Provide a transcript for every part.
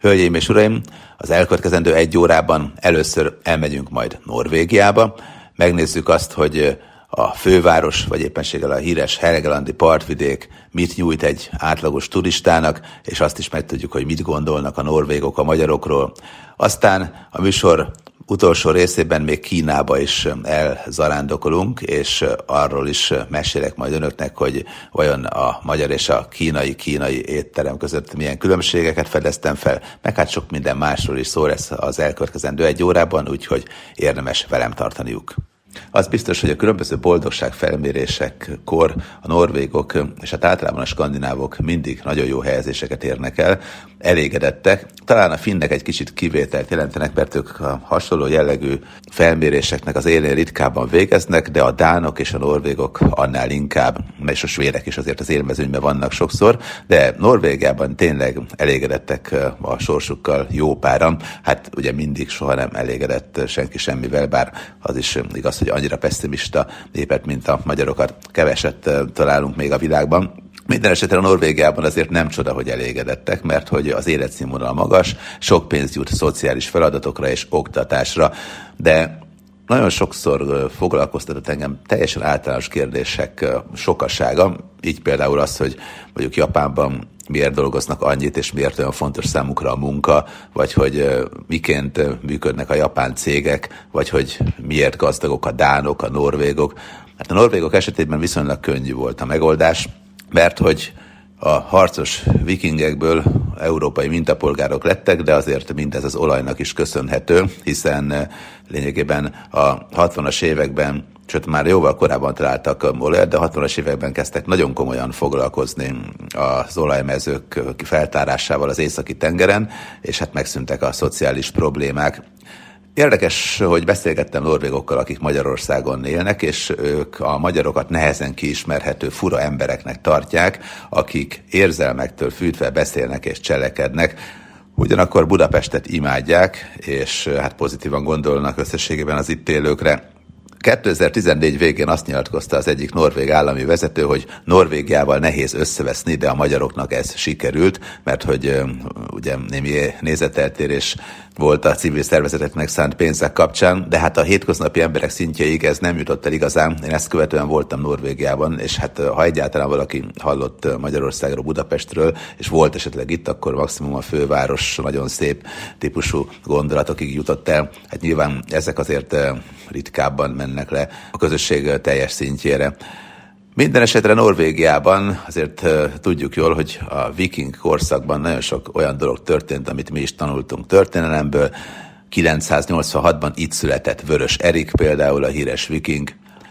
Hölgyeim és uraim, az elkövetkezendő egy órában először elmegyünk majd Norvégiába, megnézzük azt, hogy a főváros, vagy éppenséggel a híres Helgelandi partvidék mit nyújt egy átlagos turistának, és azt is megtudjuk, hogy mit gondolnak a norvégok a magyarokról. Aztán a műsor utolsó részében még Kínába is elzarándokolunk, és arról is mesélek majd önöknek, hogy vajon a magyar és a kínai kínai étterem között milyen különbségeket fedeztem fel, meg hát sok minden másról is szó lesz az elkövetkezendő egy órában, úgyhogy érdemes velem tartaniuk. Az biztos, hogy a különböző boldogság felmérésekkor a norvégok és hát általában a skandinávok mindig nagyon jó helyezéseket érnek el, elégedettek. Talán a finnek egy kicsit kivételt jelentenek, mert ők a hasonló jellegű felméréseknek az élén ritkábban végeznek, de a dánok és a norvégok annál inkább, és a svédek is azért az élmezőnyben vannak sokszor, de Norvégiában tényleg elégedettek a sorsukkal jó páran. Hát ugye mindig soha nem elégedett senki semmivel, bár az is igaz, hogy annyira pessimista népet, mint a magyarokat keveset találunk még a világban. Minden esetre Norvégiában azért nem csoda, hogy elégedettek, mert hogy az életszínvonal magas, sok pénz jut szociális feladatokra és oktatásra, de nagyon sokszor foglalkoztatott engem teljesen általános kérdések sokasága, így például az, hogy mondjuk Japánban miért dolgoznak annyit, és miért olyan fontos számukra a munka, vagy hogy miként működnek a japán cégek, vagy hogy miért gazdagok a dánok, a norvégok. Hát a norvégok esetében viszonylag könnyű volt a megoldás, mert hogy a harcos vikingekből európai mintapolgárok lettek, de azért mindez az olajnak is köszönhető, hiszen eh, lényegében a 60-as években sőt már jóval korábban találtak olajat, de a 60-as években kezdtek nagyon komolyan foglalkozni az olajmezők feltárásával az északi tengeren, és hát megszűntek a szociális problémák. Érdekes, hogy beszélgettem norvégokkal, akik Magyarországon élnek, és ők a magyarokat nehezen kiismerhető fura embereknek tartják, akik érzelmektől fűtve beszélnek és cselekednek, Ugyanakkor Budapestet imádják, és hát pozitívan gondolnak összességében az itt élőkre. 2014 végén azt nyilatkozta az egyik norvég állami vezető, hogy Norvégiával nehéz összeveszni, de a magyaroknak ez sikerült, mert hogy ugye némi nézeteltérés volt a civil szervezeteknek szánt pénzek kapcsán, de hát a hétköznapi emberek szintjeig ez nem jutott el igazán. Én ezt követően voltam Norvégiában, és hát ha egyáltalán valaki hallott Magyarországról, Budapestről, és volt esetleg itt, akkor maximum a főváros nagyon szép típusú gondolatokig jutott el. Hát nyilván ezek azért ritkábban mennek le a közösség teljes szintjére. Minden esetre Norvégiában azért tudjuk jól, hogy a viking korszakban nagyon sok olyan dolog történt, amit mi is tanultunk történelemből. 986-ban itt született Vörös Erik például, a híres viking.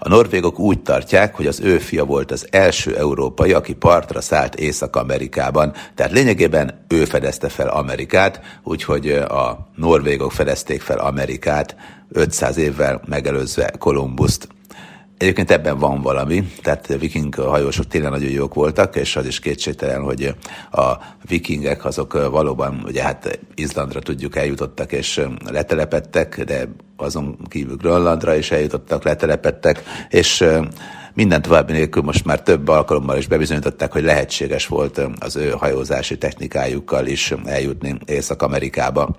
A norvégok úgy tartják, hogy az ő fia volt az első európai, aki partra szállt Észak-Amerikában, tehát lényegében ő fedezte fel Amerikát, úgyhogy a norvégok fedezték fel Amerikát 500 évvel megelőzve Kolumbuszt. Egyébként ebben van valami, tehát a viking hajósok tényleg nagyon jók voltak, és az is kétségtelen, hogy a vikingek azok valóban, ugye hát Izlandra tudjuk eljutottak és letelepettek, de azon kívül Grönlandra is eljutottak, letelepettek, és minden további nélkül most már több alkalommal is bebizonyították, hogy lehetséges volt az ő hajózási technikájukkal is eljutni Észak-Amerikába.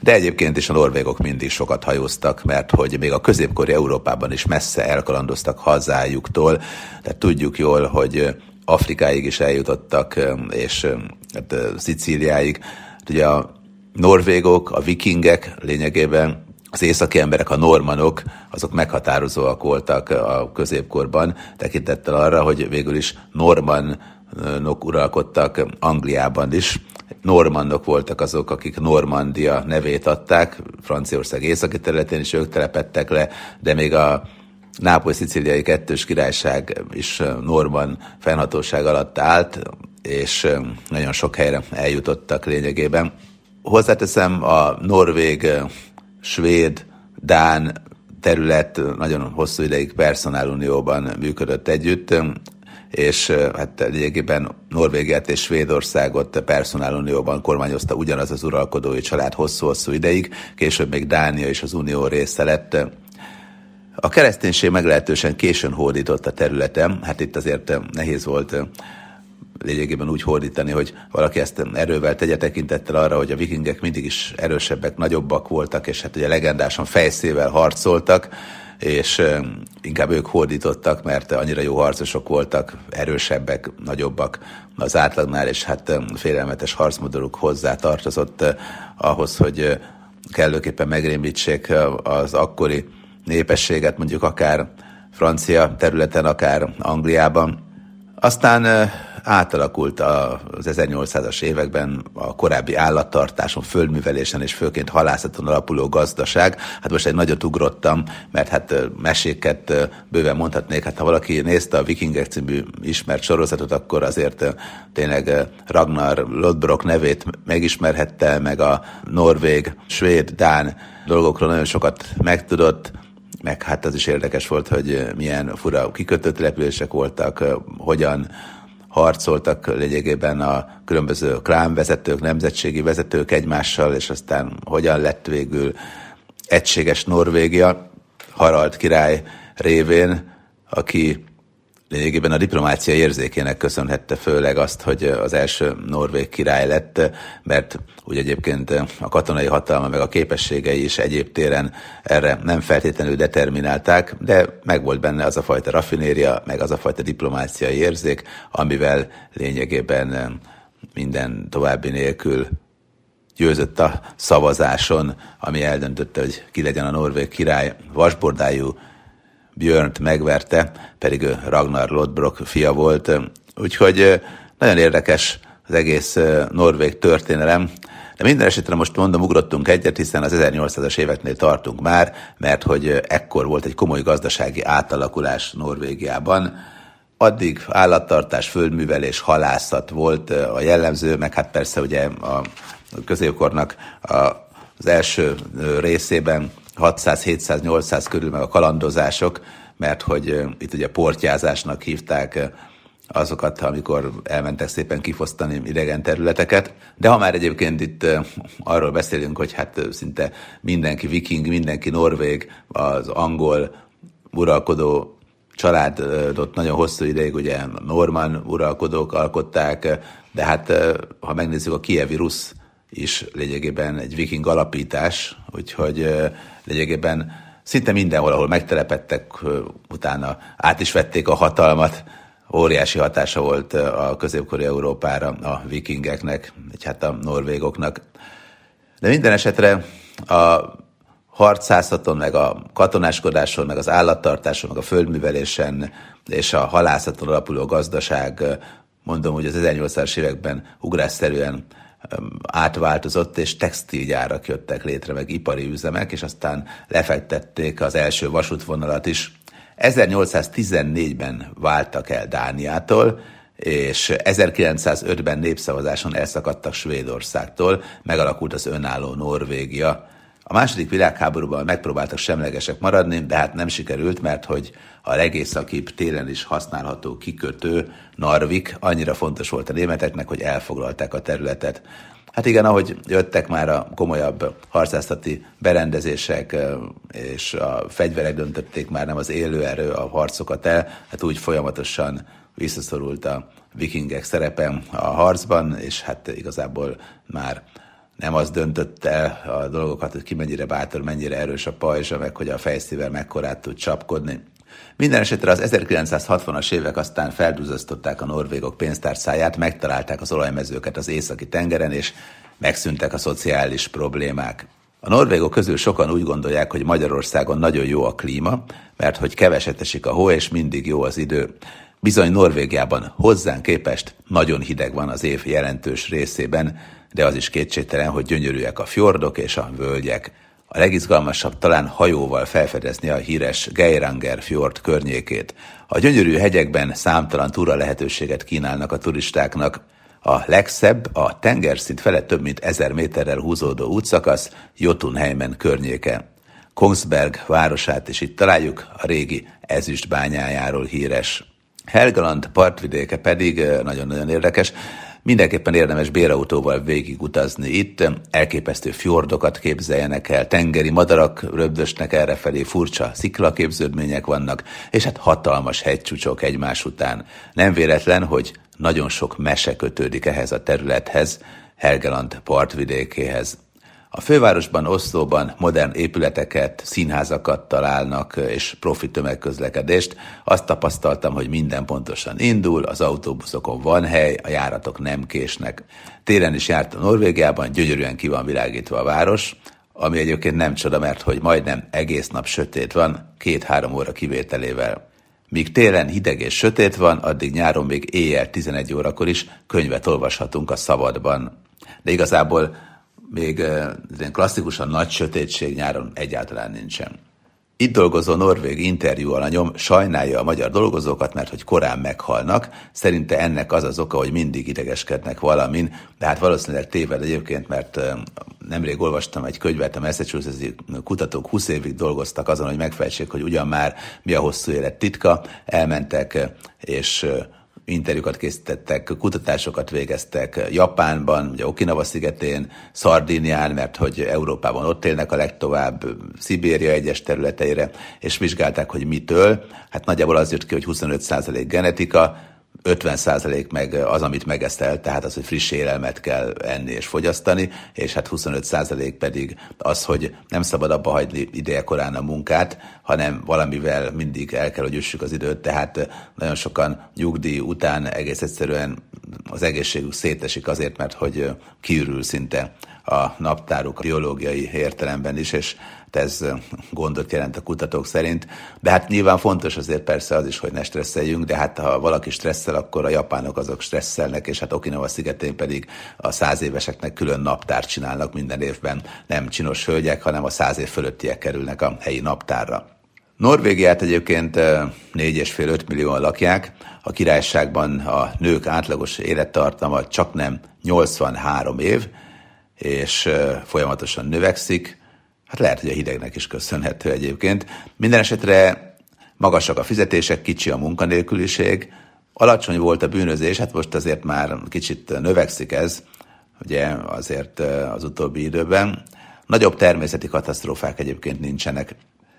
De egyébként is a norvégok mindig sokat hajóztak, mert hogy még a középkori Európában is messze elkalandoztak hazájuktól, tehát tudjuk jól, hogy Afrikáig is eljutottak, és hát, Szicíliáig. Hát ugye a norvégok, a vikingek lényegében az északi emberek, a normanok, azok meghatározóak voltak a középkorban, tekintettel arra, hogy végül is normanok uralkodtak Angliában is, normandok voltak azok, akik Normandia nevét adták, Franciaország északi területén is ők telepettek le, de még a Nápoly-Szicíliai kettős királyság is norman fennhatóság alatt állt, és nagyon sok helyre eljutottak lényegében. Hozzáteszem, a norvég, svéd, dán terület nagyon hosszú ideig personálunióban működött együtt, és hát lényegében Norvégiát és Svédországot personálunióban kormányozta ugyanaz az uralkodói család hosszú-hosszú ideig, később még Dánia is az unió része lett. A kereszténység meglehetősen későn hódított a területen, hát itt azért nehéz volt lényegében úgy hordítani, hogy valaki ezt erővel tegye tekintettel arra, hogy a vikingek mindig is erősebbek, nagyobbak voltak, és hát ugye legendásan fejszével harcoltak, és inkább ők hódítottak, mert annyira jó harcosok voltak, erősebbek, nagyobbak az átlagnál, és hát félelmetes harcmodoruk hozzá tartozott ahhoz, hogy kellőképpen megrémlítsék az akkori népességet, mondjuk akár francia területen, akár Angliában. Aztán átalakult az 1800-as években a korábbi állattartáson, földművelésen és főként halászaton alapuló gazdaság. Hát most egy nagyot ugrottam, mert hát meséket bőven mondhatnék. Hát ha valaki nézte a Vikingek című ismert sorozatot, akkor azért tényleg Ragnar Lodbrok nevét megismerhette, meg a norvég, svéd, dán dolgokról nagyon sokat megtudott meg hát az is érdekes volt, hogy milyen fura kikötött repülések voltak, hogyan harcoltak lényegében a különböző klánvezetők, nemzetségi vezetők egymással, és aztán hogyan lett végül egységes Norvégia, Harald király révén, aki lényegében a diplomácia érzékének köszönhette főleg azt, hogy az első norvég király lett, mert úgy egyébként a katonai hatalma meg a képességei is egyéb téren erre nem feltétlenül determinálták, de megvolt benne az a fajta raffinéria, meg az a fajta diplomáciai érzék, amivel lényegében minden további nélkül győzött a szavazáson, ami eldöntötte, hogy ki legyen a norvég király. Vasbordájú Björnt megverte, pedig ő Ragnar Lodbrok fia volt. Úgyhogy nagyon érdekes az egész norvég történelem. De minden esetre most mondom, ugrottunk egyet, hiszen az 1800-as éveknél tartunk már, mert hogy ekkor volt egy komoly gazdasági átalakulás Norvégiában. Addig állattartás, földművelés, halászat volt a jellemző, meg hát persze ugye a középkornak az első részében 600, 700, 800 körül meg a kalandozások, mert hogy itt ugye portyázásnak hívták azokat, amikor elmentek szépen kifosztani idegen területeket. De ha már egyébként itt arról beszélünk, hogy hát szinte mindenki viking, mindenki norvég, az angol uralkodó családot nagyon hosszú ideig ugye norman uralkodók alkották, de hát ha megnézzük a kievi rusz is lényegében egy viking alapítás, úgyhogy lényegében szinte mindenhol, ahol megtelepettek, utána át is vették a hatalmat, óriási hatása volt a középkori Európára a vikingeknek, vagy hát a norvégoknak. De minden esetre a harcászaton, meg a katonáskodáson, meg az állattartáson, meg a földművelésen és a halászaton alapuló gazdaság, mondom, hogy az 1800-as években ugrásszerűen átváltozott, és textilgyárak jöttek létre, meg ipari üzemek, és aztán lefektették az első vasútvonalat is. 1814-ben váltak el Dániától, és 1905-ben népszavazáson elszakadtak Svédországtól, megalakult az önálló Norvégia. A második világháborúban megpróbáltak semlegesek maradni, de hát nem sikerült, mert hogy a legészakibb télen is használható kikötő, Narvik, annyira fontos volt a németeknek, hogy elfoglalták a területet. Hát igen, ahogy jöttek már a komolyabb harcászati berendezések, és a fegyverek döntötték már nem az élőerő a harcokat el, hát úgy folyamatosan visszaszorult a vikingek szerepe a harcban, és hát igazából már nem az döntött el a dolgokat, hogy ki mennyire bátor, mennyire erős a pajzsa, meg hogy a fejszével mekkorát tud csapkodni. Minden esetre az 1960-as évek aztán feldúzasztották a norvégok pénztárcáját, megtalálták az olajmezőket az északi tengeren, és megszűntek a szociális problémák. A norvégok közül sokan úgy gondolják, hogy Magyarországon nagyon jó a klíma, mert hogy keveset esik a hó, és mindig jó az idő. Bizony Norvégiában hozzánk képest nagyon hideg van az év jelentős részében, de az is kétségtelen, hogy gyönyörűek a fjordok és a völgyek. A legizgalmasabb talán hajóval felfedezni a híres Geiranger fjord környékét. A gyönyörű hegyekben számtalan túra lehetőséget kínálnak a turistáknak. A legszebb, a tengerszint felett több mint ezer méterrel húzódó útszakasz Jotunheimen környéke. Kongsberg városát is itt találjuk, a régi ezüstbányájáról híres. Helgaland partvidéke pedig nagyon-nagyon érdekes. Mindenképpen érdemes bérautóval végigutazni itt, elképesztő fjordokat képzeljenek el, tengeri madarak röbdösnek errefelé, furcsa sziklaképződmények vannak, és hát hatalmas hegycsúcsok egymás után. Nem véletlen, hogy nagyon sok mese kötődik ehhez a területhez, Helgeland partvidékéhez. A fővárosban, Oszlóban modern épületeket, színházakat találnak, és profi tömegközlekedést. Azt tapasztaltam, hogy minden pontosan indul, az autóbuszokon van hely, a járatok nem késnek. Téren is jártam Norvégiában, gyönyörűen ki van világítva a város, ami egyébként nem csoda, mert hogy majdnem egész nap sötét van, két-három óra kivételével. Míg télen hideg és sötét van, addig nyáron még éjjel 11 órakor is könyvet olvashatunk a szabadban. De igazából még ilyen klasszikusan nagy sötétség nyáron egyáltalán nincsen. Itt dolgozó norvég interjú alanyom sajnálja a magyar dolgozókat, mert hogy korán meghalnak. Szerinte ennek az az oka, hogy mindig idegeskednek valamin, de hát valószínűleg téved egyébként, mert nemrég olvastam egy könyvet, a Massachusetts kutatók 20 évig dolgoztak azon, hogy megfejtsék, hogy ugyan már mi a hosszú élet titka, elmentek és interjúkat készítettek, kutatásokat végeztek Japánban, ugye Okinawa szigetén, Szardinián, mert hogy Európában ott élnek a legtovább, Szibéria egyes területeire, és vizsgálták, hogy mitől. Hát nagyjából az jött ki, hogy 25% genetika, 50% meg az, amit megeszel, tehát az, hogy friss élelmet kell enni és fogyasztani, és hát 25% pedig az, hogy nem szabad abba hagyni ideje korán a munkát, hanem valamivel mindig el kell, hogy üssük az időt, tehát nagyon sokan nyugdíj után egész egyszerűen az egészségük szétesik azért, mert hogy kiürül szinte a naptáruk biológiai értelemben is, és ez gondot jelent a kutatók szerint. De hát nyilván fontos azért persze az is, hogy ne stresszeljünk, de hát ha valaki stresszel, akkor a japánok azok stresszelnek, és hát Okinawa szigetén pedig a száz éveseknek külön naptárt csinálnak minden évben. Nem csinos hölgyek, hanem a száz év fölöttiek kerülnek a helyi naptárra. Norvégiát egyébként 4,5-5 millióan lakják, a királyságban a nők átlagos élettartama csak nem 83 év, és folyamatosan növekszik. Hát lehet, hogy a hidegnek is köszönhető egyébként. Minden esetre magasak a fizetések, kicsi a munkanélküliség, alacsony volt a bűnözés, hát most azért már kicsit növekszik ez, ugye azért az utóbbi időben. Nagyobb természeti katasztrófák egyébként nincsenek.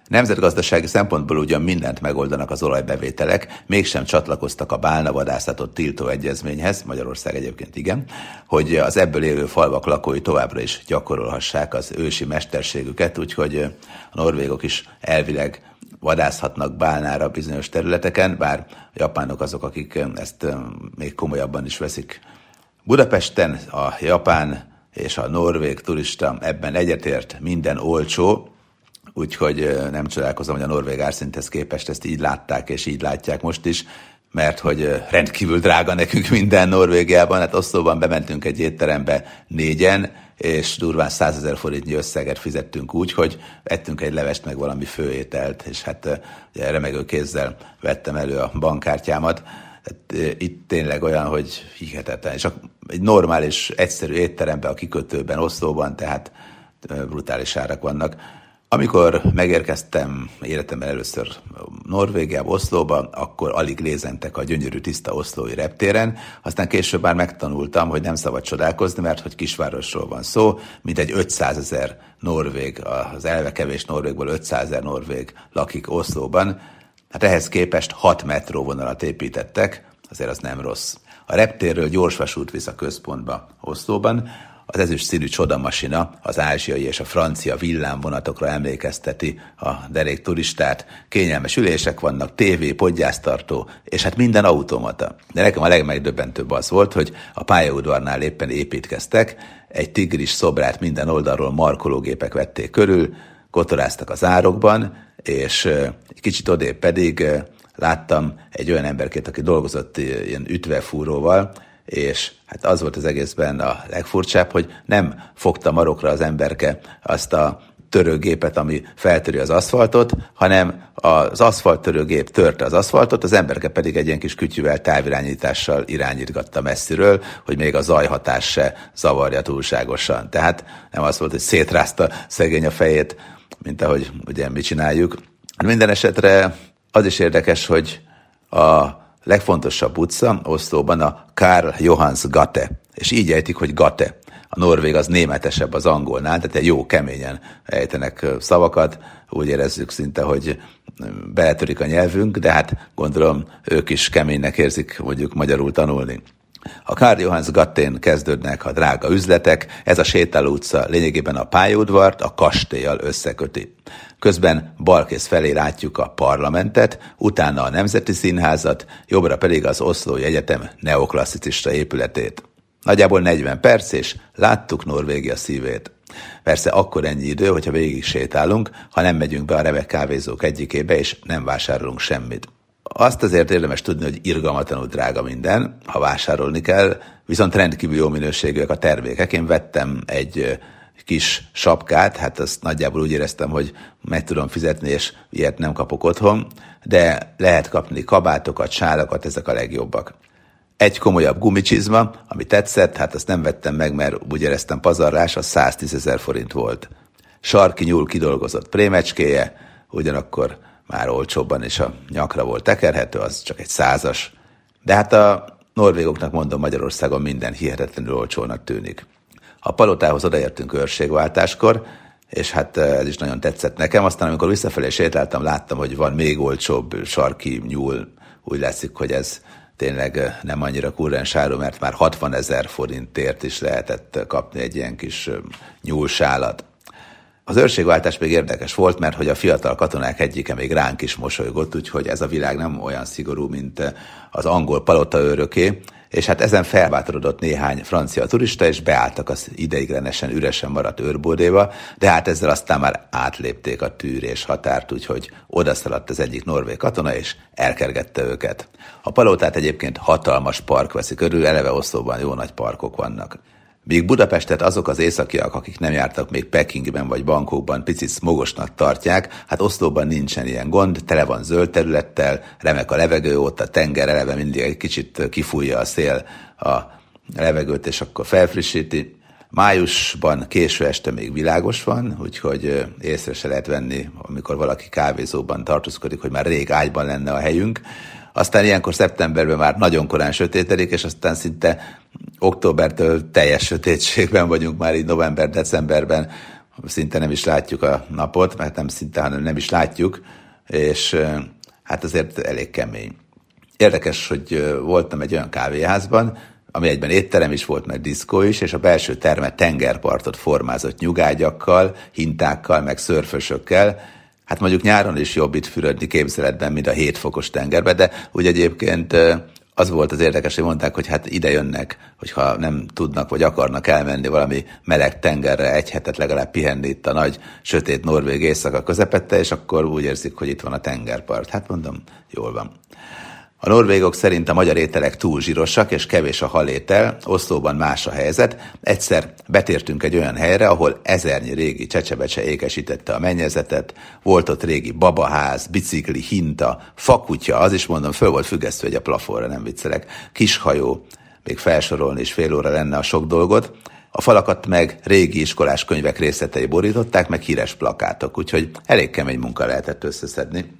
Nemzetgazdasági szempontból ugyan mindent megoldanak az olajbevételek, mégsem csatlakoztak a bálnavadászatot tiltó egyezményhez, Magyarország egyébként igen, hogy az ebből élő falvak lakói továbbra is gyakorolhassák az ősi mesterségüket, úgyhogy a norvégok is elvileg vadászhatnak bálnára bizonyos területeken, bár a japánok azok, akik ezt még komolyabban is veszik. Budapesten a japán és a norvég turista ebben egyetért minden olcsó, úgyhogy nem csodálkozom, hogy a norvég árszinthez képest ezt így látták, és így látják most is, mert hogy rendkívül drága nekünk minden Norvégiában, hát Oszlóban bementünk egy étterembe négyen, és durván 100 ezer forintnyi összeget fizettünk úgy, hogy ettünk egy levest, meg valami főételt, és hát ugye remegő kézzel vettem elő a bankkártyámat. Hát, itt tényleg olyan, hogy hihetetlen. És egy normális, egyszerű étteremben, a kikötőben, Oszlóban, tehát brutális árak vannak. Amikor megérkeztem életemben először Norvégiába, Oszlóba, akkor alig lézentek a gyönyörű tiszta oszlói reptéren, aztán később már megtanultam, hogy nem szabad csodálkozni, mert hogy kisvárosról van szó, mint egy 500 ezer norvég, az elve kevés norvégból 500 ezer norvég lakik Oszlóban, hát ehhez képest 6 metróvonalat építettek, azért az nem rossz. A reptérről gyorsvasút visz a központba Oszlóban, az ezüst színű csodamasina az ázsiai és a francia villámvonatokra emlékezteti a derék turistát. Kényelmes ülések vannak, tévé, podgyásztartó, és hát minden automata. De nekem a legmegdöbbentőbb az volt, hogy a pályaudvarnál éppen építkeztek, egy tigris szobrát minden oldalról markológépek vették körül, kotoráztak az árokban, és kicsit odébb pedig láttam egy olyan emberkét, aki dolgozott ilyen ütvefúróval, és hát az volt az egészben a legfurcsább, hogy nem fogta marokra az emberke azt a törőgépet, ami feltöri az aszfaltot, hanem az aszfalt törőgép törte az aszfaltot, az emberke pedig egy ilyen kis kütyűvel távirányítással irányítgatta messziről, hogy még a zajhatás se zavarja túlságosan. Tehát nem az volt, hogy szétrázta szegény a fejét, mint ahogy ugye mi csináljuk. Minden esetre az is érdekes, hogy a legfontosabb utca Oszlóban a Karl Johanns Gate, és így ejtik, hogy Gate. A norvég az németesebb az angolnál, tehát jó keményen ejtenek szavakat, úgy érezzük szinte, hogy beletörik a nyelvünk, de hát gondolom ők is keménynek érzik mondjuk magyarul tanulni. A Karl Johanns Gattén kezdődnek a drága üzletek, ez a sétáló utca lényegében a pályaudvart a kastélyal összeköti. Közben balkész felé látjuk a parlamentet, utána a Nemzeti Színházat, jobbra pedig az Oszlói Egyetem neoklasszicista épületét. Nagyjából 40 perc, és láttuk Norvégia szívét. Persze akkor ennyi idő, hogyha végig sétálunk, ha nem megyünk be a remek kávézók egyikébe, és nem vásárolunk semmit. Azt azért érdemes tudni, hogy irgalmatlanul drága minden, ha vásárolni kell, viszont rendkívül jó minőségűek a termékek. Én vettem egy kis sapkát, hát azt nagyjából úgy éreztem, hogy meg tudom fizetni, és ilyet nem kapok otthon, de lehet kapni kabátokat, sálakat, ezek a legjobbak. Egy komolyabb gumicsizma, ami tetszett, hát azt nem vettem meg, mert úgy éreztem pazarlás, az 110 ezer forint volt. Sarki nyúl kidolgozott prémecskéje, ugyanakkor már olcsóbban és a nyakra volt tekerhető, az csak egy százas. De hát a norvégoknak mondom Magyarországon minden hihetetlenül olcsónak tűnik. A palotához odaértünk őrségváltáskor, és hát ez is nagyon tetszett nekem. Aztán amikor visszafelé sétáltam, láttam, hogy van még olcsóbb sarki nyúl. Úgy látszik, hogy ez tényleg nem annyira kurrens áru, mert már 60 ezer forintért is lehetett kapni egy ilyen kis nyúlsálat. Az őrségváltás még érdekes volt, mert hogy a fiatal katonák egyike még ránk is mosolygott, úgyhogy ez a világ nem olyan szigorú, mint az angol palota őröké, és hát ezen felbátorodott néhány francia turista, és beálltak az ideiglenesen üresen maradt őrbódéba, de hát ezzel aztán már átlépték a tűrés határt, úgyhogy odaszaladt az egyik norvég katona, és elkergette őket. A palotát egyébként hatalmas park veszi körül, eleve Oszlóban jó nagy parkok vannak. Míg Budapestet azok az északiak, akik nem jártak még Pekingben vagy Bankokban, picit smogosnak tartják, hát Oszlóban nincsen ilyen gond, tele van zöld területtel, remek a levegő ott, a tenger eleve mindig egy kicsit kifújja a szél a levegőt, és akkor felfrissíti. Májusban késő este még világos van, úgyhogy észre se lehet venni, amikor valaki kávézóban tartózkodik, hogy már rég ágyban lenne a helyünk. Aztán ilyenkor szeptemberben már nagyon korán sötétedik, és aztán szinte októbertől teljes sötétségben vagyunk már így november-decemberben, szinte nem is látjuk a napot, mert nem szinte, hanem nem is látjuk, és hát azért elég kemény. Érdekes, hogy voltam egy olyan kávéházban, ami egyben étterem is volt, meg diszkó is, és a belső terme tengerpartot formázott nyugágyakkal, hintákkal, meg szörfösökkel, Hát mondjuk nyáron is jobb itt fürödni képzeletben, mint a 7 fokos tengerben, de úgy egyébként az volt az érdekes, hogy mondták, hogy hát ide jönnek, hogyha nem tudnak vagy akarnak elmenni valami meleg tengerre egy hetet legalább pihenni itt a nagy, sötét norvég éjszaka közepette, és akkor úgy érzik, hogy itt van a tengerpart. Hát mondom, jól van. A norvégok szerint a magyar ételek túl zsírosak és kevés a halétel, Oszlóban más a helyzet. Egyszer betértünk egy olyan helyre, ahol ezernyi régi csecsebecse ékesítette a mennyezetet, volt ott régi babaház, bicikli, hinta, fakutya, az is mondom, föl volt függesztve egy a plafonra, nem viccelek, kishajó, még felsorolni is fél óra lenne a sok dolgot. A falakat meg régi iskolás könyvek részletei borították, meg híres plakátok, úgyhogy elég kemény munka lehetett összeszedni.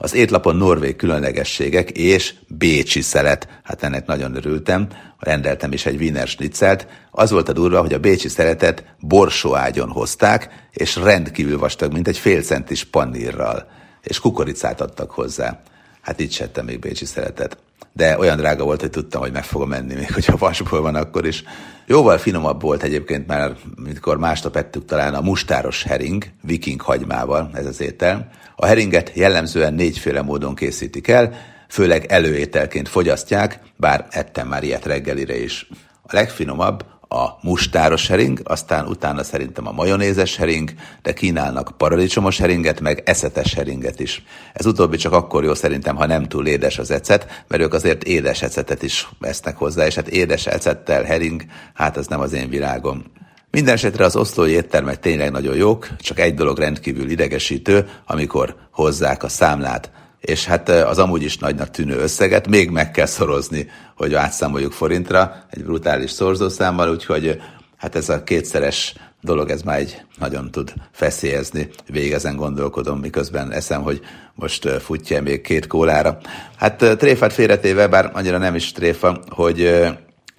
Az étlapon norvég különlegességek és bécsi szelet. Hát ennek nagyon örültem. Rendeltem is egy Wiener schnitzelt. Az volt a durva, hogy a bécsi szeletet borsóágyon hozták, és rendkívül vastag, mint egy fél centis panírral. És kukoricát adtak hozzá. Hát így settem még bécsi szeretet. De olyan drága volt, hogy tudtam, hogy meg fogom menni, még hogyha vasból van akkor is. Jóval finomabb volt egyébként, mert mikor másnap ettük talán a mustáros hering, viking hagymával, ez az étel. A heringet jellemzően négyféle módon készítik el, főleg előételként fogyasztják, bár ettem már ilyet reggelire is. A legfinomabb a mustáros hering, aztán utána szerintem a majonézes hering, de kínálnak paradicsomos heringet, meg eszetes heringet is. Ez utóbbi csak akkor jó szerintem, ha nem túl édes az ecet, mert ők azért édes ecetet is vesznek hozzá, és hát édes ecettel hering, hát az nem az én világom. Mindenesetre az oszlói éttermek tényleg nagyon jók, csak egy dolog rendkívül idegesítő, amikor hozzák a számlát, és hát az amúgy is nagynak tűnő összeget még meg kell szorozni, hogy átszámoljuk forintra egy brutális szorzószámmal, úgyhogy hát ez a kétszeres dolog, ez már egy nagyon tud feszélyezni. Végig ezen gondolkodom, miközben eszem, hogy most futja még két kólára. Hát tréfát félretéve, bár annyira nem is tréfa, hogy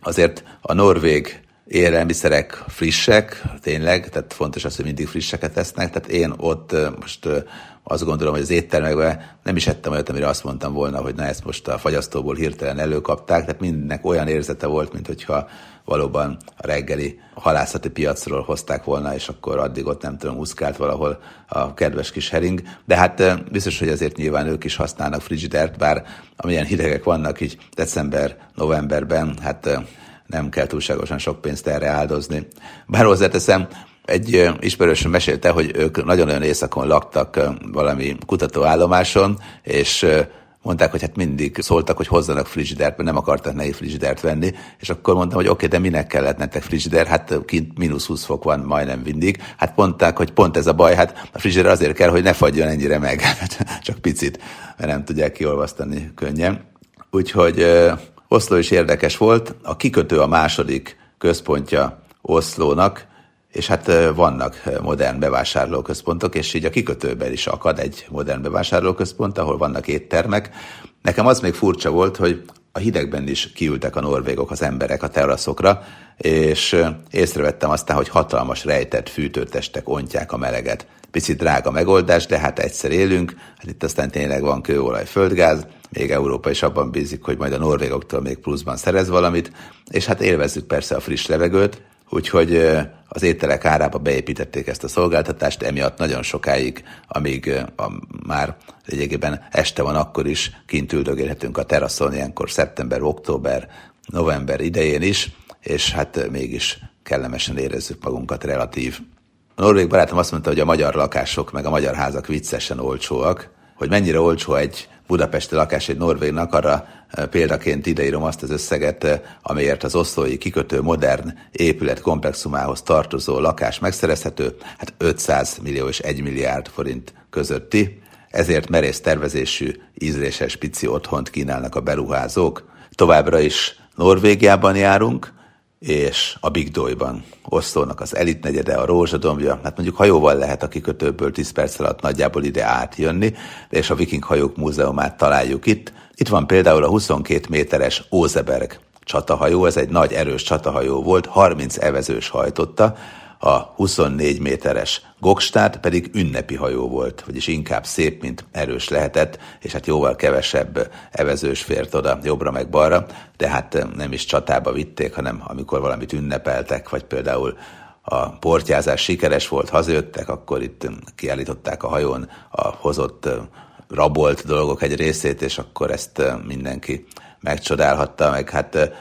azért a norvég élelmiszerek frissek, tényleg, tehát fontos az, hogy mindig frisseket esznek, tehát én ott most azt gondolom, hogy az éttermekben nem is ettem olyat, amire azt mondtam volna, hogy na ezt most a fagyasztóból hirtelen előkapták, tehát mindennek olyan érzete volt, mint hogyha valóban a reggeli halászati piacról hozták volna, és akkor addig ott nem tudom, uszkált valahol a kedves kis hering. De hát biztos, hogy azért nyilván ők is használnak frigidert, bár amilyen hidegek vannak így december, novemberben, hát nem kell túlságosan sok pénzt erre áldozni. Bár hozzáteszem, egy ismerősöm mesélte, hogy ők nagyon-nagyon éjszakon laktak valami kutatóállomáson, és mondták, hogy hát mindig szóltak, hogy hozzanak frigidert, mert nem akartak nehéz frigidert venni, és akkor mondtam, hogy oké, okay, de minek kellett nektek frigider, hát kint mínusz 20 fok van majdnem mindig. Hát mondták, hogy pont ez a baj, hát a frigider azért kell, hogy ne fagyjon ennyire meg, csak picit, mert nem tudják kiolvasztani könnyen. Úgyhogy Oszló is érdekes volt, a kikötő a második központja Oszlónak, és hát vannak modern bevásárlóközpontok, és így a kikötőben is akad egy modern bevásárlóközpont, ahol vannak éttermek. Nekem az még furcsa volt, hogy a hidegben is kiültek a norvégok, az emberek a teraszokra, és észrevettem aztán, hogy hatalmas rejtett fűtőtestek ontják a meleget. Picit drága megoldás, de hát egyszer élünk, hát itt aztán tényleg van kőolaj, földgáz, még Európa is abban bízik, hogy majd a norvégoktól még pluszban szerez valamit, és hát élvezzük persze a friss levegőt, úgyhogy az ételek árába beépítették ezt a szolgáltatást, emiatt nagyon sokáig, amíg a, már lényegében este van, akkor is kint üldögélhetünk a teraszon, ilyenkor szeptember, október, november idején is, és hát mégis kellemesen érezzük magunkat relatív. A norvég barátom azt mondta, hogy a magyar lakások meg a magyar házak viccesen olcsóak, hogy mennyire olcsó egy budapesti lakás egy norvégnak, arra eh, példaként ideírom azt az összeget, eh, amelyért az oszlói kikötő modern épület komplexumához tartozó lakás megszerezhető, hát 500 millió és 1 milliárd forint közötti, ezért merész tervezésű, ízléses pici otthont kínálnak a beruházók. Továbbra is Norvégiában járunk, és a Big Doy-ban. Oszlónak az elit negyede, a rózsadombja, hát mondjuk hajóval lehet a kikötőből 10 perc alatt nagyjából ide átjönni, és a Viking hajók múzeumát találjuk itt. Itt van például a 22 méteres Ózeberg csatahajó, ez egy nagy erős csatahajó volt, 30 evezős hajtotta, a 24 méteres Gokstát pedig ünnepi hajó volt, vagyis inkább szép, mint erős lehetett, és hát jóval kevesebb evezős fért oda jobbra meg balra, de hát nem is csatába vitték, hanem amikor valamit ünnepeltek, vagy például a portyázás sikeres volt, hazajöttek, akkor itt kiállították a hajón a hozott rabolt dolgok egy részét, és akkor ezt mindenki megcsodálhatta, meg hát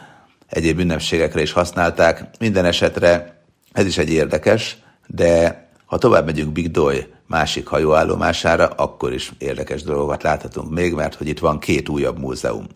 egyéb ünnepségekre is használták. Minden esetre ez is egy érdekes, de ha tovább megyünk Big Doy másik hajóállomására, akkor is érdekes dolgokat láthatunk még, mert hogy itt van két újabb múzeum.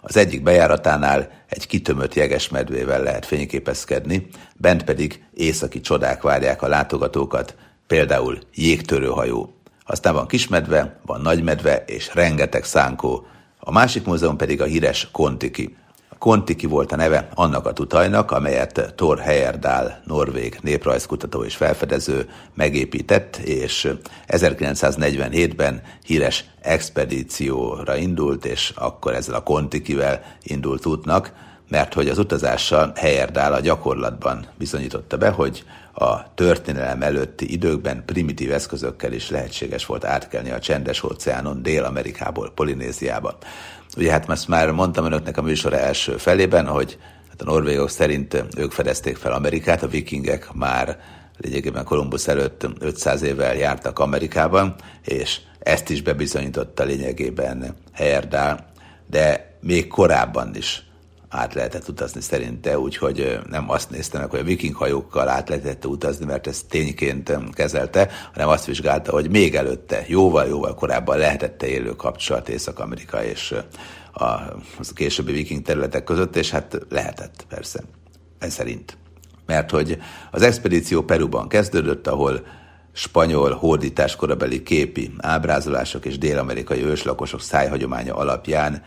Az egyik bejáratánál egy kitömött jegesmedvével lehet fényképezkedni, bent pedig északi csodák várják a látogatókat, például jégtörőhajó. Aztán van kismedve, van nagymedve és rengeteg szánkó. A másik múzeum pedig a híres Kontiki, Kontiki volt a neve annak a tutajnak, amelyet Thor Heyerdahl, norvég néprajzkutató és felfedező megépített, és 1947-ben híres expedícióra indult, és akkor ezzel a Kontikivel indult útnak, mert hogy az utazással Heyerdahl a gyakorlatban bizonyította be, hogy a történelem előtti időkben primitív eszközökkel is lehetséges volt átkelni a csendes óceánon Dél-Amerikából Polinéziába. Ugye hát ezt már mondtam önöknek a műsor első felében, hogy hát a norvégok szerint ők fedezték fel Amerikát, a vikingek már lényegében Kolumbusz előtt 500 évvel jártak Amerikában, és ezt is bebizonyította lényegében Heyerdahl, de még korábban is át lehetett utazni szerinte, úgyhogy nem azt nézte meg, hogy a viking hajókkal át lehetett utazni, mert ezt tényként kezelte, hanem azt vizsgálta, hogy még előtte, jóval-jóval korábban lehetett élő kapcsolat Észak-Amerika és a, a későbbi viking területek között, és hát lehetett persze, ez szerint. Mert hogy az expedíció Peruban kezdődött, ahol spanyol hódítás korabeli képi ábrázolások és dél-amerikai őslakosok szájhagyománya alapján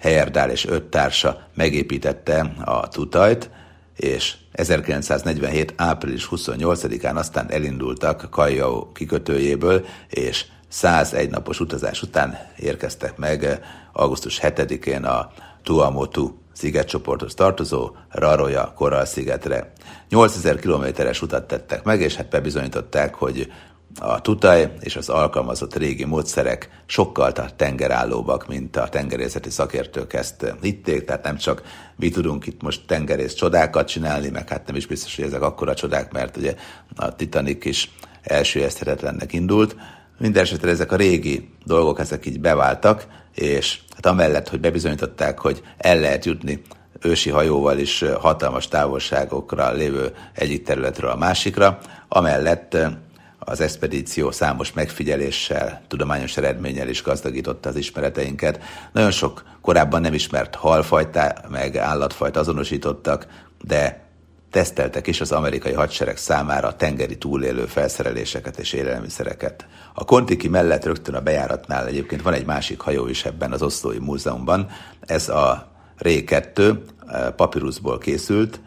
Heyerdahl és öt társa megépítette a tutajt, és 1947. április 28-án aztán elindultak Kajau kikötőjéből, és 101 napos utazás után érkeztek meg augusztus 7-én a Tuamotu szigetcsoporthoz tartozó Raroja korral szigetre. 8000 kilométeres utat tettek meg, és hát bebizonyították, hogy a tutaj és az alkalmazott régi módszerek sokkal tengerállóbbak, mint a tengerészeti szakértők ezt hitték, tehát nem csak mi tudunk itt most tengerész csodákat csinálni, meg hát nem is biztos, hogy ezek akkora csodák, mert ugye a Titanic is elsőjezthetetlennek indult. Mindenesetre ezek a régi dolgok, ezek így beváltak, és hát amellett, hogy bebizonyították, hogy el lehet jutni ősi hajóval is hatalmas távolságokra lévő egyik területről a másikra, amellett az expedíció számos megfigyeléssel, tudományos eredménnyel is gazdagította az ismereteinket. Nagyon sok korábban nem ismert halfajta, meg állatfajta azonosítottak, de teszteltek is az amerikai hadsereg számára a tengeri túlélő felszereléseket és élelmiszereket. A Kontiki mellett rögtön a bejáratnál egyébként van egy másik hajó is ebben az Oszlói Múzeumban. Ez a Ré 2 papíruszból készült,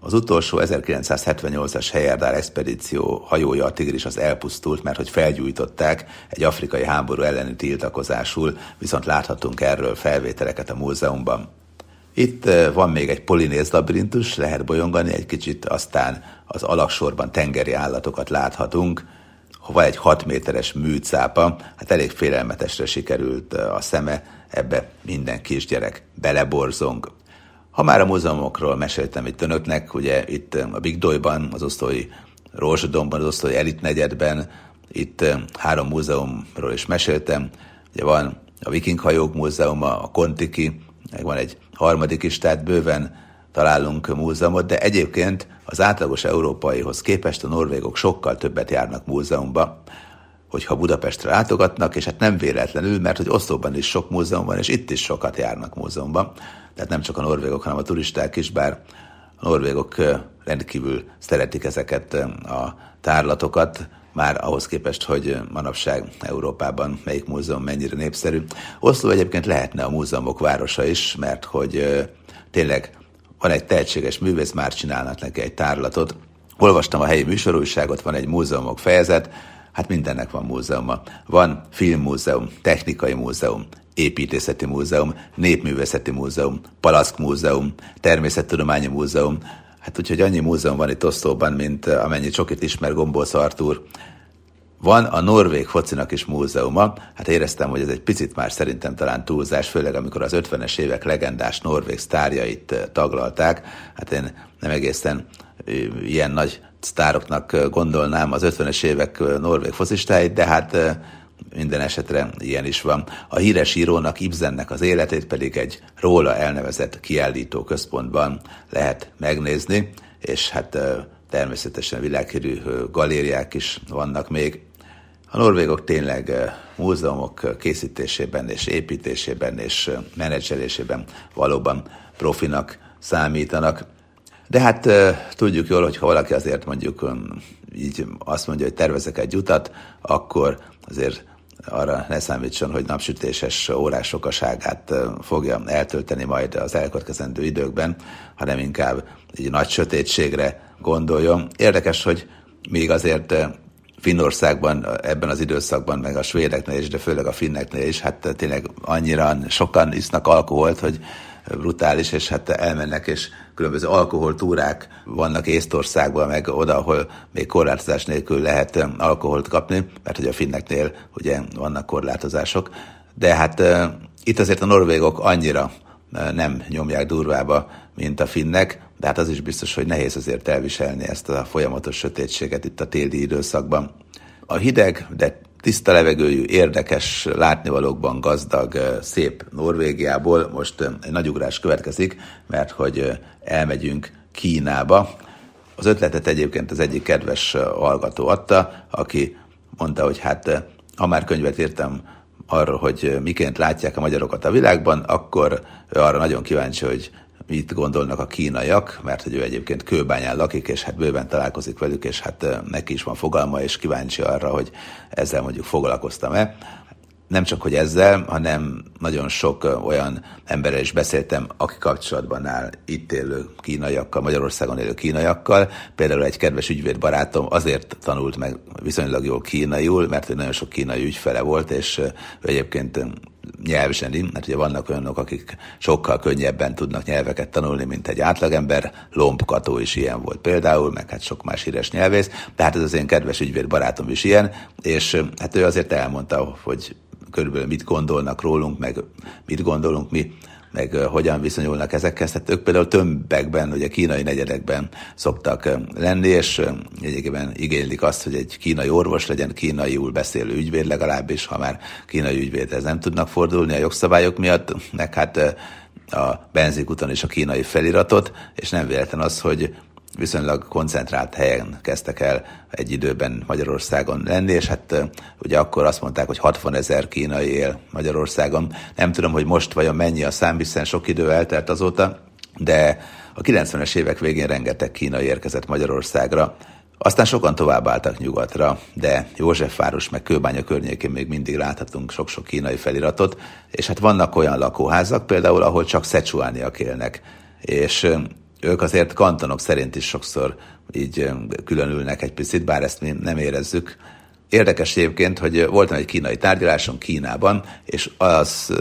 az utolsó 1978-as Heyerdahl expedíció hajója a Tigris az elpusztult, mert hogy felgyújtották egy afrikai háború elleni tiltakozásul, viszont láthatunk erről felvételeket a múzeumban. Itt eh, van még egy polinéz labirintus, lehet bolyongani egy kicsit, aztán az alaksorban tengeri állatokat láthatunk, van egy 6 méteres műcápa, hát elég félelmetesre sikerült eh, a szeme, ebbe minden kisgyerek beleborzong. Ha már a múzeumokról meséltem itt önöknek, ugye itt a Big Doyban, az osztói Rózsadomban, az osztói Elit negyedben, itt három múzeumról is meséltem. Ugye van a Viking hajók múzeuma, a Kontiki, meg van egy harmadik is, tehát bőven találunk múzeumot, de egyébként az átlagos európaihoz képest a norvégok sokkal többet járnak múzeumba, hogyha Budapestre látogatnak, és hát nem véletlenül, mert hogy Oszlóban is sok múzeum van, és itt is sokat járnak múzeumban tehát nem csak a norvégok, hanem a turisták is, bár a norvégok rendkívül szeretik ezeket a tárlatokat, már ahhoz képest, hogy manapság Európában melyik múzeum mennyire népszerű. Oszló egyébként lehetne a múzeumok városa is, mert hogy tényleg van egy tehetséges művész, már csinálnak neki egy tárlatot. Olvastam a helyi műsorújságot, van egy múzeumok fejezet, hát mindennek van múzeuma. Van filmmúzeum, technikai múzeum, Építészeti Múzeum, Népművészeti Múzeum, Palack Múzeum, Természettudományi Múzeum, hát úgyhogy annyi múzeum van itt Osztóban, mint amennyi csokit ismer Gombolsz Artúr. Van a Norvég focinak is múzeuma, hát éreztem, hogy ez egy picit már szerintem talán túlzás, főleg amikor az 50-es évek legendás norvég sztárjait taglalták. Hát én nem egészen ilyen nagy sztároknak gondolnám az 50-es évek norvég focistáit, de hát minden esetre ilyen is van. A híres írónak, Ibsennek az életét pedig egy róla elnevezett kiállító központban lehet megnézni, és hát természetesen világhírű galériák is vannak még. A norvégok tényleg múzeumok készítésében és építésében és menedzselésében valóban profinak számítanak. De hát tudjuk jól, hogy ha valaki azért mondjuk így azt mondja, hogy tervezek egy utat, akkor azért arra ne számítson, hogy napsütéses órás sokaságát fogja eltölteni majd az elkövetkezendő időkben, hanem inkább egy nagy sötétségre gondoljon. Érdekes, hogy még azért Finnországban ebben az időszakban, meg a svédeknél is, de főleg a finneknél is, hát tényleg annyira sokan isznak alkoholt, hogy brutális, és hát elmennek, és különböző alkoholtúrák vannak Észtországban, meg oda, ahol még korlátozás nélkül lehet alkoholt kapni, mert hogy a finneknél ugye vannak korlátozások. De hát itt azért a norvégok annyira nem nyomják durvába, mint a finnek, de hát az is biztos, hogy nehéz azért elviselni ezt a folyamatos sötétséget itt a téli időszakban. A hideg, de tiszta levegőjű, érdekes, látnivalókban gazdag, szép Norvégiából most egy nagy ugrás következik, mert hogy elmegyünk Kínába. Az ötletet egyébként az egyik kedves hallgató adta, aki mondta, hogy hát ha már könyvet írtam arról, hogy miként látják a magyarokat a világban, akkor ő arra nagyon kíváncsi, hogy mit gondolnak a kínaiak, mert hogy ő egyébként kőbányán lakik, és hát bőven találkozik velük, és hát neki is van fogalma, és kíváncsi arra, hogy ezzel mondjuk foglalkoztam-e. nem csak, hogy ezzel, hanem nagyon sok olyan emberrel is beszéltem, aki kapcsolatban áll itt élő kínaiakkal, Magyarországon élő kínaiakkal. Például egy kedves ügyvéd barátom azért tanult meg viszonylag jól kínaiul, mert nagyon sok kínai ügyfele volt, és ő egyébként nyelvzseni, mert ugye vannak olyanok, akik sokkal könnyebben tudnak nyelveket tanulni, mint egy átlagember. Lomb Kató is ilyen volt például, meg hát sok más híres nyelvész, tehát ez az én kedves ügyvéd barátom is ilyen, és hát ő azért elmondta, hogy körülbelül mit gondolnak rólunk, meg mit gondolunk mi, meg hogyan viszonyulnak ezekhez. Tehát ők például tömbekben, ugye kínai negyedekben szoktak lenni, és egyébként igénylik azt, hogy egy kínai orvos legyen, kínaiul beszélő ügyvéd legalábbis, ha már kínai ügyvédhez nem tudnak fordulni a jogszabályok miatt, meg hát a benzinkuton is a kínai feliratot, és nem véletlen az, hogy viszonylag koncentrált helyen kezdtek el egy időben Magyarországon lenni, és hát ugye akkor azt mondták, hogy 60 ezer kínai él Magyarországon. Nem tudom, hogy most vajon mennyi a szám, hiszen sok idő eltelt azóta, de a 90-es évek végén rengeteg kínai érkezett Magyarországra, aztán sokan továbbáltak nyugatra, de Józsefváros meg Kőbánya környékén még mindig láthatunk sok-sok kínai feliratot, és hát vannak olyan lakóházak például, ahol csak szecsuániak élnek, és ők azért kantonok szerint is sokszor így különülnek egy picit, bár ezt mi nem érezzük. Érdekes egyébként, hogy voltam egy kínai tárgyaláson Kínában, és az,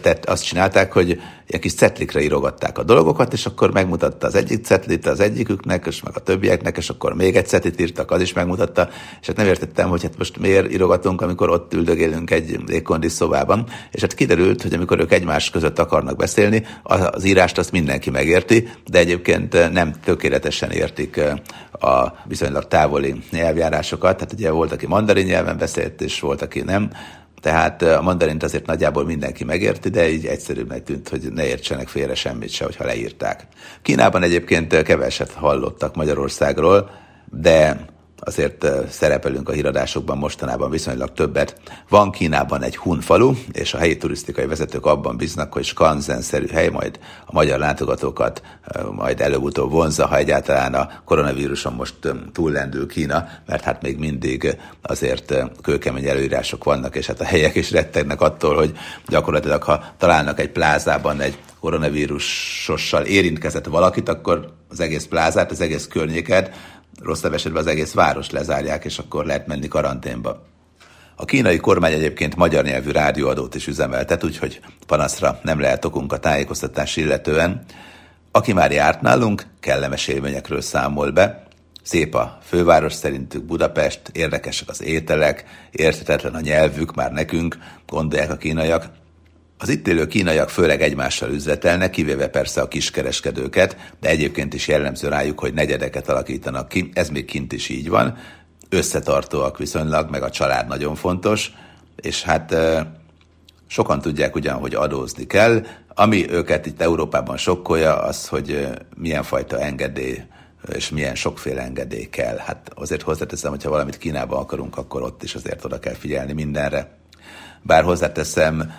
tett, azt csinálták, hogy ilyen kis cetlikre írogatták a dolgokat, és akkor megmutatta az egyik cetlit az egyiküknek, és meg a többieknek, és akkor még egy cetlit írtak, az is megmutatta, és hát nem értettem, hogy hát most miért írogatunk, amikor ott üldögélünk egy légkondis szobában, és hát kiderült, hogy amikor ők egymás között akarnak beszélni, az írást azt mindenki megérti, de egyébként nem tökéletesen értik a viszonylag távoli nyelvjárásokat, tehát ugye volt, aki mandarin nyelven beszélt, és volt, aki nem, tehát a mandarint azért nagyjából mindenki megérti, de így egyszerűbbnek tűnt, hogy ne értsenek félre semmit se, hogyha leírták. Kínában egyébként keveset hallottak Magyarországról, de azért szerepelünk a híradásokban mostanában viszonylag többet. Van Kínában egy Hun falu, és a helyi turisztikai vezetők abban bíznak, hogy Skanzen-szerű hely majd a magyar látogatókat majd előbb-utóbb vonza, ha egyáltalán a koronavíruson most túllendül Kína, mert hát még mindig azért kőkemény előírások vannak, és hát a helyek is rettegnek attól, hogy gyakorlatilag ha találnak egy plázában egy koronavírusossal érintkezett valakit, akkor az egész plázát, az egész környéket rosszabb esetben az egész város lezárják, és akkor lehet menni karanténba. A kínai kormány egyébként magyar nyelvű rádióadót is üzemeltet, úgyhogy panaszra nem lehet okunk a tájékoztatás illetően. Aki már járt nálunk, kellemes élményekről számol be. Szép a főváros szerintük Budapest, érdekesek az ételek, érthetetlen a nyelvük már nekünk, gondolják a kínaiak, az itt élő kínaiak főleg egymással üzletelnek, kivéve persze a kiskereskedőket, de egyébként is jellemző rájuk, hogy negyedeket alakítanak ki, ez még kint is így van. Összetartóak viszonylag, meg a család nagyon fontos, és hát sokan tudják ugyan, hogy adózni kell. Ami őket itt Európában sokkolja, az, hogy milyen fajta engedély és milyen sokféle engedély kell. Hát azért hozzáteszem, hogyha valamit Kínában akarunk, akkor ott is azért oda kell figyelni mindenre. Bár hozzáteszem,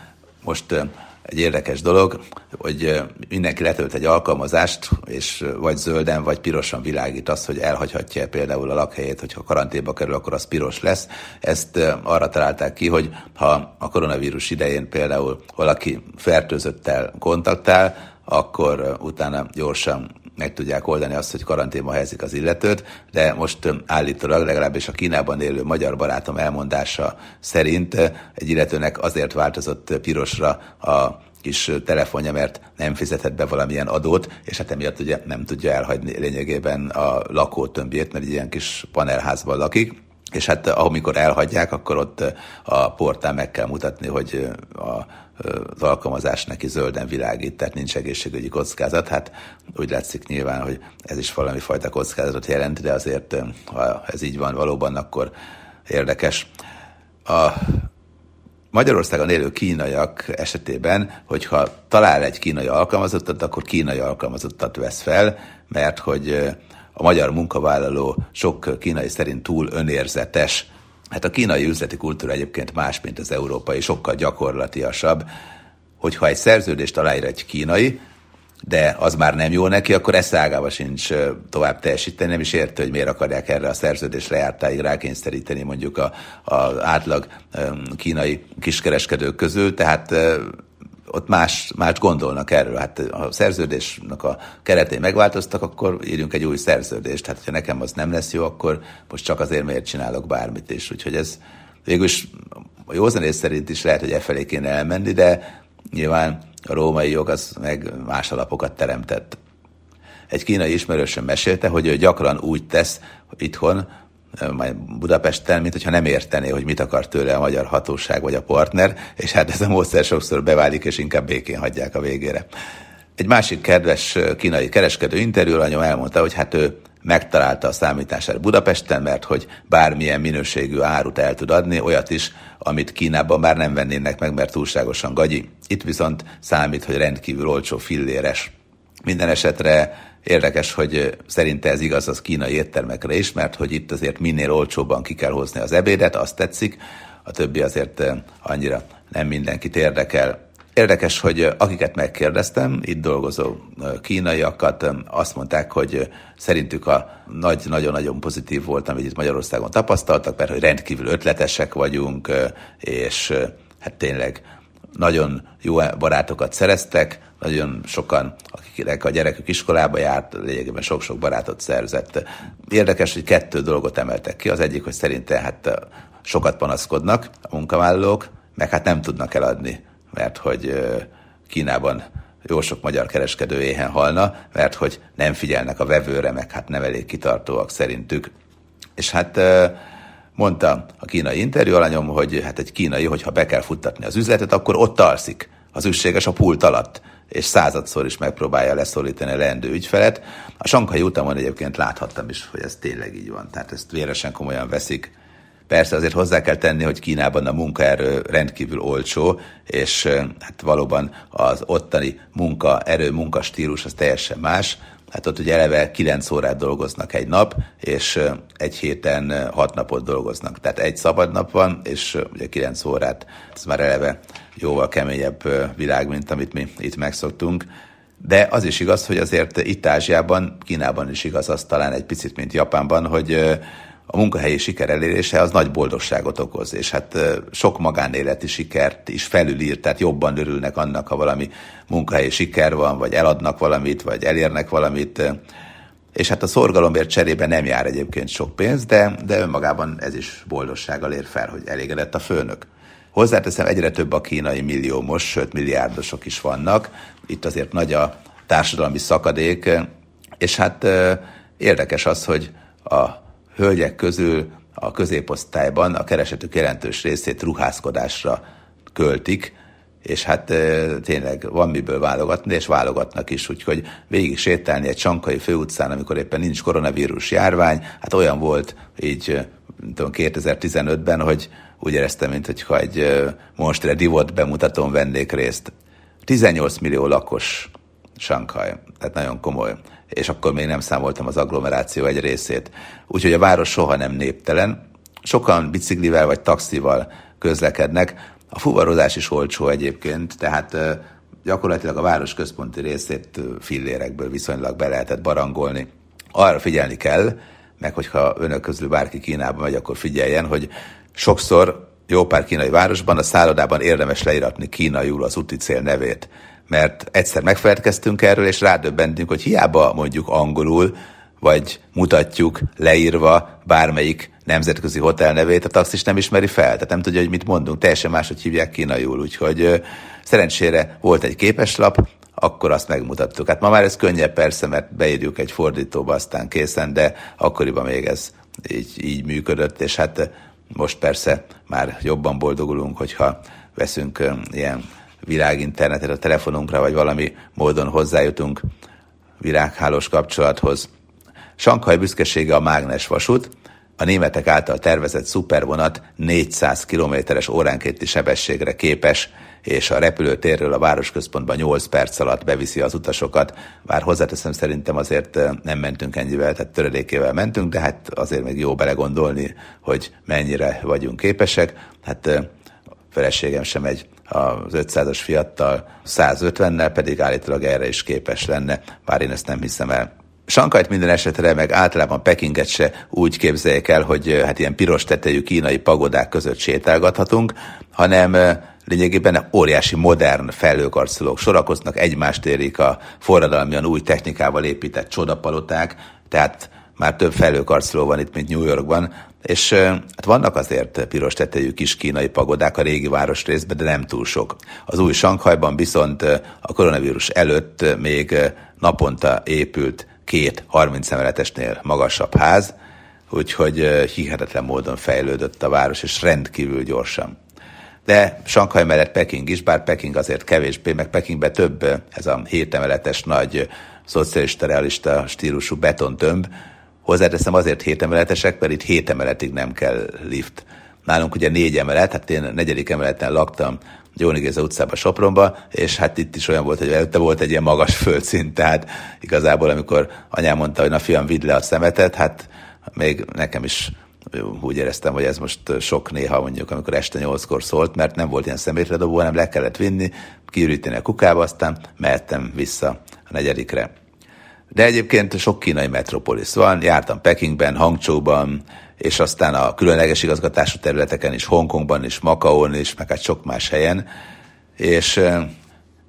most egy érdekes dolog, hogy mindenki letölt egy alkalmazást, és vagy zölden, vagy pirosan világít azt, hogy elhagyhatja például a lakhelyét, hogyha karanténba kerül, akkor az piros lesz. Ezt arra találták ki, hogy ha a koronavírus idején például valaki fertőzöttel kontaktál, akkor utána gyorsan meg tudják oldani azt, hogy karanténba helyezik az illetőt, de most állítólag legalábbis a Kínában élő magyar barátom elmondása szerint egy illetőnek azért változott pirosra a kis telefonja, mert nem fizetett be valamilyen adót, és hát emiatt ugye nem tudja elhagyni lényegében a lakótömbjét, mert ilyen kis panelházban lakik, és hát amikor elhagyják, akkor ott a portál meg kell mutatni, hogy a az alkalmazás neki zölden világít, tehát nincs egészségügyi kockázat. Hát úgy látszik nyilván, hogy ez is valami fajta kockázatot jelent, de azért, ha ez így van valóban, akkor érdekes. A Magyarországon élő kínaiak esetében, hogyha talál egy kínai alkalmazottat, akkor kínai alkalmazottat vesz fel, mert hogy a magyar munkavállaló sok kínai szerint túl önérzetes, Hát a kínai üzleti kultúra egyébként más, mint az európai, sokkal gyakorlatiasabb, hogyha egy szerződést aláír egy kínai, de az már nem jó neki, akkor eszágába sincs tovább teljesíteni, nem is érte, hogy miért akarják erre a szerződés lejártáig rákényszeríteni mondjuk a, a átlag kínai kiskereskedők közül, tehát ott más, más gondolnak erről. Hát a szerződésnek a keretei megváltoztak, akkor írjunk egy új szerződést. Hát, ha nekem az nem lesz jó, akkor most csak azért, miért csinálok bármit is. Úgyhogy ez végülis a józanész szerint is lehet, hogy e felé kéne elmenni, de nyilván a római jog az meg más alapokat teremtett. Egy kínai ismerősöm mesélte, hogy ő gyakran úgy tesz itthon, Budapesten, mint hogyha nem értené, hogy mit akar tőle a magyar hatóság vagy a partner, és hát ez a módszer sokszor beválik, és inkább békén hagyják a végére. Egy másik kedves kínai kereskedő interjúlanyom elmondta, hogy hát ő megtalálta a számítását Budapesten, mert hogy bármilyen minőségű árut el tud adni, olyat is, amit Kínában már nem vennének meg, mert túlságosan gagyi. Itt viszont számít, hogy rendkívül olcsó filléres. Minden esetre Érdekes, hogy szerinte ez igaz az kínai éttermekre is, mert hogy itt azért minél olcsóbban ki kell hozni az ebédet, azt tetszik, a többi azért annyira nem mindenkit érdekel. Érdekes, hogy akiket megkérdeztem, itt dolgozó kínaiakat, azt mondták, hogy szerintük a nagy, nagyon-nagyon pozitív volt, amit itt Magyarországon tapasztaltak, mert hogy rendkívül ötletesek vagyunk, és hát tényleg nagyon jó barátokat szereztek, nagyon sokan, akiknek a gyerekük iskolába járt, lényegében sok-sok barátot szerzett. Érdekes, hogy kettő dolgot emeltek ki. Az egyik, hogy szerintem hát sokat panaszkodnak a munkavállalók, meg hát nem tudnak eladni, mert hogy Kínában jó sok magyar kereskedő éhen halna, mert hogy nem figyelnek a vevőre, meg hát nem elég kitartóak szerintük. És hát mondta a kínai interjú alanyom, hogy hát egy kínai, hogyha be kell futtatni az üzletet, akkor ott alszik az ügységes a pult alatt, és századszor is megpróbálja leszólítani a leendő ügyfelet. A sankai utamon egyébként láthattam is, hogy ez tényleg így van, tehát ezt véresen komolyan veszik. Persze azért hozzá kell tenni, hogy Kínában a munkaerő rendkívül olcsó, és hát valóban az ottani munkaerő, munkastílus az teljesen más. Hát ott ugye eleve 9 órát dolgoznak egy nap, és egy héten 6 napot dolgoznak. Tehát egy szabad nap van, és ugye 9 órát, ez már eleve jóval keményebb világ, mint amit mi itt megszoktunk. De az is igaz, hogy azért itt Ázsiában, Kínában is igaz az talán egy picit, mint Japánban, hogy a munkahelyi siker elérése az nagy boldogságot okoz, és hát sok magánéleti sikert is felülír, tehát jobban örülnek annak, ha valami munkahelyi siker van, vagy eladnak valamit, vagy elérnek valamit, és hát a szorgalomért cserébe nem jár egyébként sok pénz, de, de önmagában ez is boldogsággal ér fel, hogy elégedett a főnök. Hozzáteszem, egyre több a kínai milliómos, sőt milliárdosok is vannak. Itt azért nagy a társadalmi szakadék, és hát érdekes az, hogy a hölgyek közül a középosztályban a keresetük jelentős részét ruházkodásra költik, és hát tényleg van miből válogatni, és válogatnak is, úgyhogy végig sétálni egy csankai főutcán, amikor éppen nincs koronavírus járvány, hát olyan volt így tudom, 2015-ben, hogy úgy éreztem, mintha egy Monstre Divot bemutatón vennék részt. 18 millió lakos Sankhaj, tehát nagyon komoly és akkor még nem számoltam az agglomeráció egy részét. Úgyhogy a város soha nem néptelen. Sokan biciklivel vagy taxival közlekednek. A fuvarozás is olcsó egyébként, tehát gyakorlatilag a város központi részét fillérekből viszonylag be lehetett barangolni. Arra figyelni kell, meg hogyha önök közül bárki Kínába megy, akkor figyeljen, hogy sokszor jó pár kínai városban a szállodában érdemes leíratni kínaiul az úti cél nevét mert egyszer megfelelkeztünk erről, és rádöbbentünk, hogy hiába mondjuk angolul, vagy mutatjuk leírva bármelyik nemzetközi hotel nevét, a taxis nem ismeri fel, tehát nem tudja, hogy mit mondunk, teljesen máshogy hívják kínaiul, úgyhogy szerencsére volt egy képeslap, akkor azt megmutattuk. Hát ma már ez könnyebb persze, mert beírjuk egy fordítóba, aztán készen, de akkoriban még ez így, így működött, és hát most persze már jobban boldogulunk, hogyha veszünk ilyen világinternetet a telefonunkra, vagy valami módon hozzájutunk virághálós kapcsolathoz. Sankhaj büszkesége a mágnes vasút, a németek által tervezett szupervonat 400 kilométeres óránkénti sebességre képes, és a repülőtérről a városközpontban 8 perc alatt beviszi az utasokat. Bár hozzáteszem, szerintem azért nem mentünk ennyivel, tehát töredékével mentünk, de hát azért még jó belegondolni, hogy mennyire vagyunk képesek. Hát feleségem sem megy az 500-as fiattal, 150-nel pedig állítólag erre is képes lenne, bár én ezt nem hiszem el. Sankajt minden esetre, meg általában Pekinget se úgy képzeljék el, hogy hát ilyen piros tetejű kínai pagodák között sétálgathatunk, hanem lényegében óriási modern felhőkarcolók sorakoznak, egymást érik a forradalmian új technikával épített csodapaloták, tehát már több felhőkarcoló van itt, mint New Yorkban, és hát vannak azért piros tetejű kis kínai pagodák a régi város részben, de nem túl sok. Az új Sankhajban viszont a koronavírus előtt még naponta épült két 30 emeletesnél magasabb ház, úgyhogy hihetetlen módon fejlődött a város, és rendkívül gyorsan. De Sankhaj mellett Peking is, bár Peking azért kevésbé, meg Pekingben több ez a hét emeletes nagy szocialista, realista stílusú betontömb, Hozzáteszem azért hét emeletesek, mert itt hét emeletig nem kell lift. Nálunk ugye négy emelet, hát én negyedik emeleten laktam, Jóni Géza utcában Sopronba, és hát itt is olyan volt, hogy előtte volt egy ilyen magas földszint, tehát igazából amikor anyám mondta, hogy na fiam, vidd le a szemetet, hát még nekem is úgy éreztem, hogy ez most sok néha mondjuk, amikor este nyolckor szólt, mert nem volt ilyen szemétledobó, hanem le kellett vinni, kiüríteni a kukába, aztán mehettem vissza a negyedikre. De egyébként sok kínai metropolis van, jártam Pekingben, Hangzhouban, és aztán a különleges igazgatású területeken is, Hongkongban is, Makaón is, meg hát sok más helyen. És uh,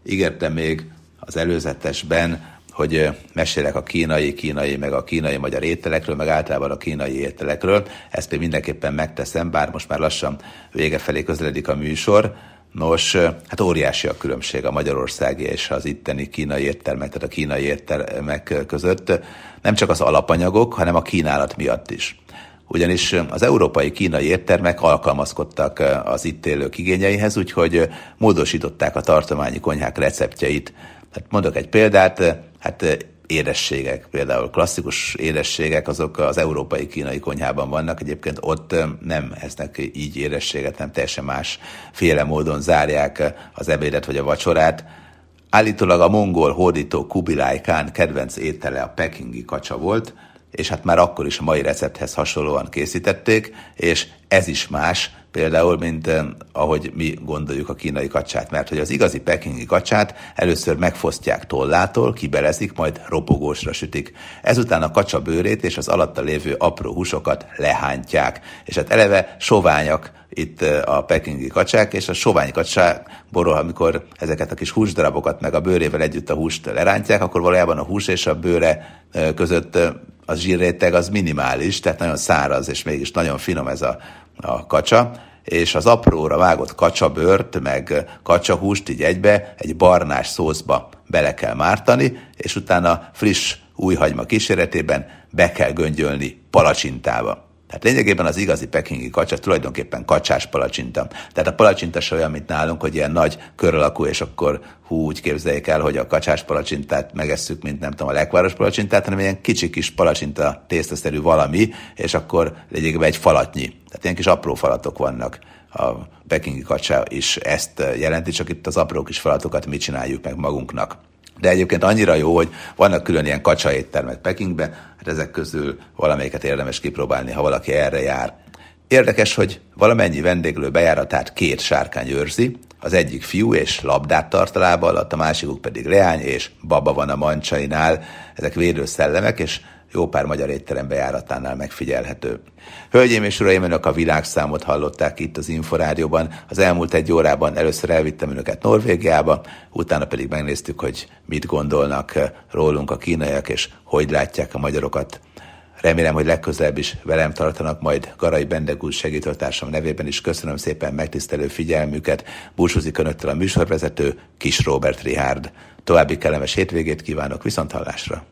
ígértem még az előzetesben, hogy mesélek a kínai, kínai, meg a kínai-magyar ételekről, meg általában a kínai ételekről. Ezt még mindenképpen megteszem, bár most már lassan vége felé közeledik a műsor. Nos, hát óriási a különbség a magyarországi és az itteni kínai éttermek, tehát a kínai éttermek között, nem csak az alapanyagok, hanem a kínálat miatt is. Ugyanis az európai kínai éttermek alkalmazkodtak az itt élők igényeihez, úgyhogy módosították a tartományi konyhák receptjeit. Tehát mondok egy példát, hát édességek, például klasszikus édességek, azok az európai kínai konyhában vannak, egyébként ott nem esznek így édességet, nem teljesen más féle módon zárják az ebédet vagy a vacsorát. Állítólag a mongol hódító Kubilai Khan kedvenc étele a pekingi kacsa volt, és hát már akkor is a mai recepthez hasonlóan készítették, és ez is más, például, mint eh, ahogy mi gondoljuk a kínai kacsát, mert hogy az igazi pekingi kacsát először megfosztják tollától, kibelezik, majd ropogósra sütik. Ezután a kacsa bőrét és az alatta lévő apró húsokat lehántják, és hát eleve soványak itt eh, a pekingi kacsák, és a sovány kacsákból, amikor ezeket a kis húsdarabokat meg a bőrével együtt a húst lerántják, akkor valójában a hús és a bőre eh, között az zsírréteg az minimális, tehát nagyon száraz, és mégis nagyon finom ez a, a kacsa, és az apróra vágott kacsabőrt, meg kacsahúst így egybe egy barnás szószba bele kell mártani, és utána friss újhagyma kíséretében be kell göngyölni palacsintába. Tehát lényegében az igazi pekingi kacsa tulajdonképpen kacsás palacsinta. Tehát a palacsinta se olyan, mint nálunk, hogy ilyen nagy kör alakú, és akkor hú, úgy képzeljék el, hogy a kacsás palacsintát megesszük, mint nem tudom, a lekváros palacsintát, hanem ilyen kicsi kis palacsinta tésztaszerű valami, és akkor lényegében egy falatnyi. Tehát ilyen kis apró falatok vannak. A pekingi kacsa is ezt jelenti, csak itt az apró kis falatokat mi csináljuk meg magunknak. De egyébként annyira jó, hogy vannak külön ilyen kacsa éttermek Pekingbe, hát ezek közül valamelyiket érdemes kipróbálni, ha valaki erre jár. Érdekes, hogy valamennyi vendéglő bejáratát két sárkány őrzi, az egyik fiú és labdát tart a lába alatt, a másikuk pedig leány és baba van a mancsainál. Ezek védőszellemek, és jó pár magyar étterem bejáratánál megfigyelhető. Hölgyeim és uraim, önök a világszámot hallották itt az Inforádióban. Az elmúlt egy órában először elvittem önöket Norvégiába, utána pedig megnéztük, hogy mit gondolnak rólunk a kínaiak, és hogy látják a magyarokat. Remélem, hogy legközelebb is velem tartanak majd Garai Bendegúz segítőtársam nevében is. Köszönöm szépen megtisztelő figyelmüket. Búcsúzik Önöktől a műsorvezető Kis Robert Rihárd. További kellemes hétvégét kívánok, viszont hallásra!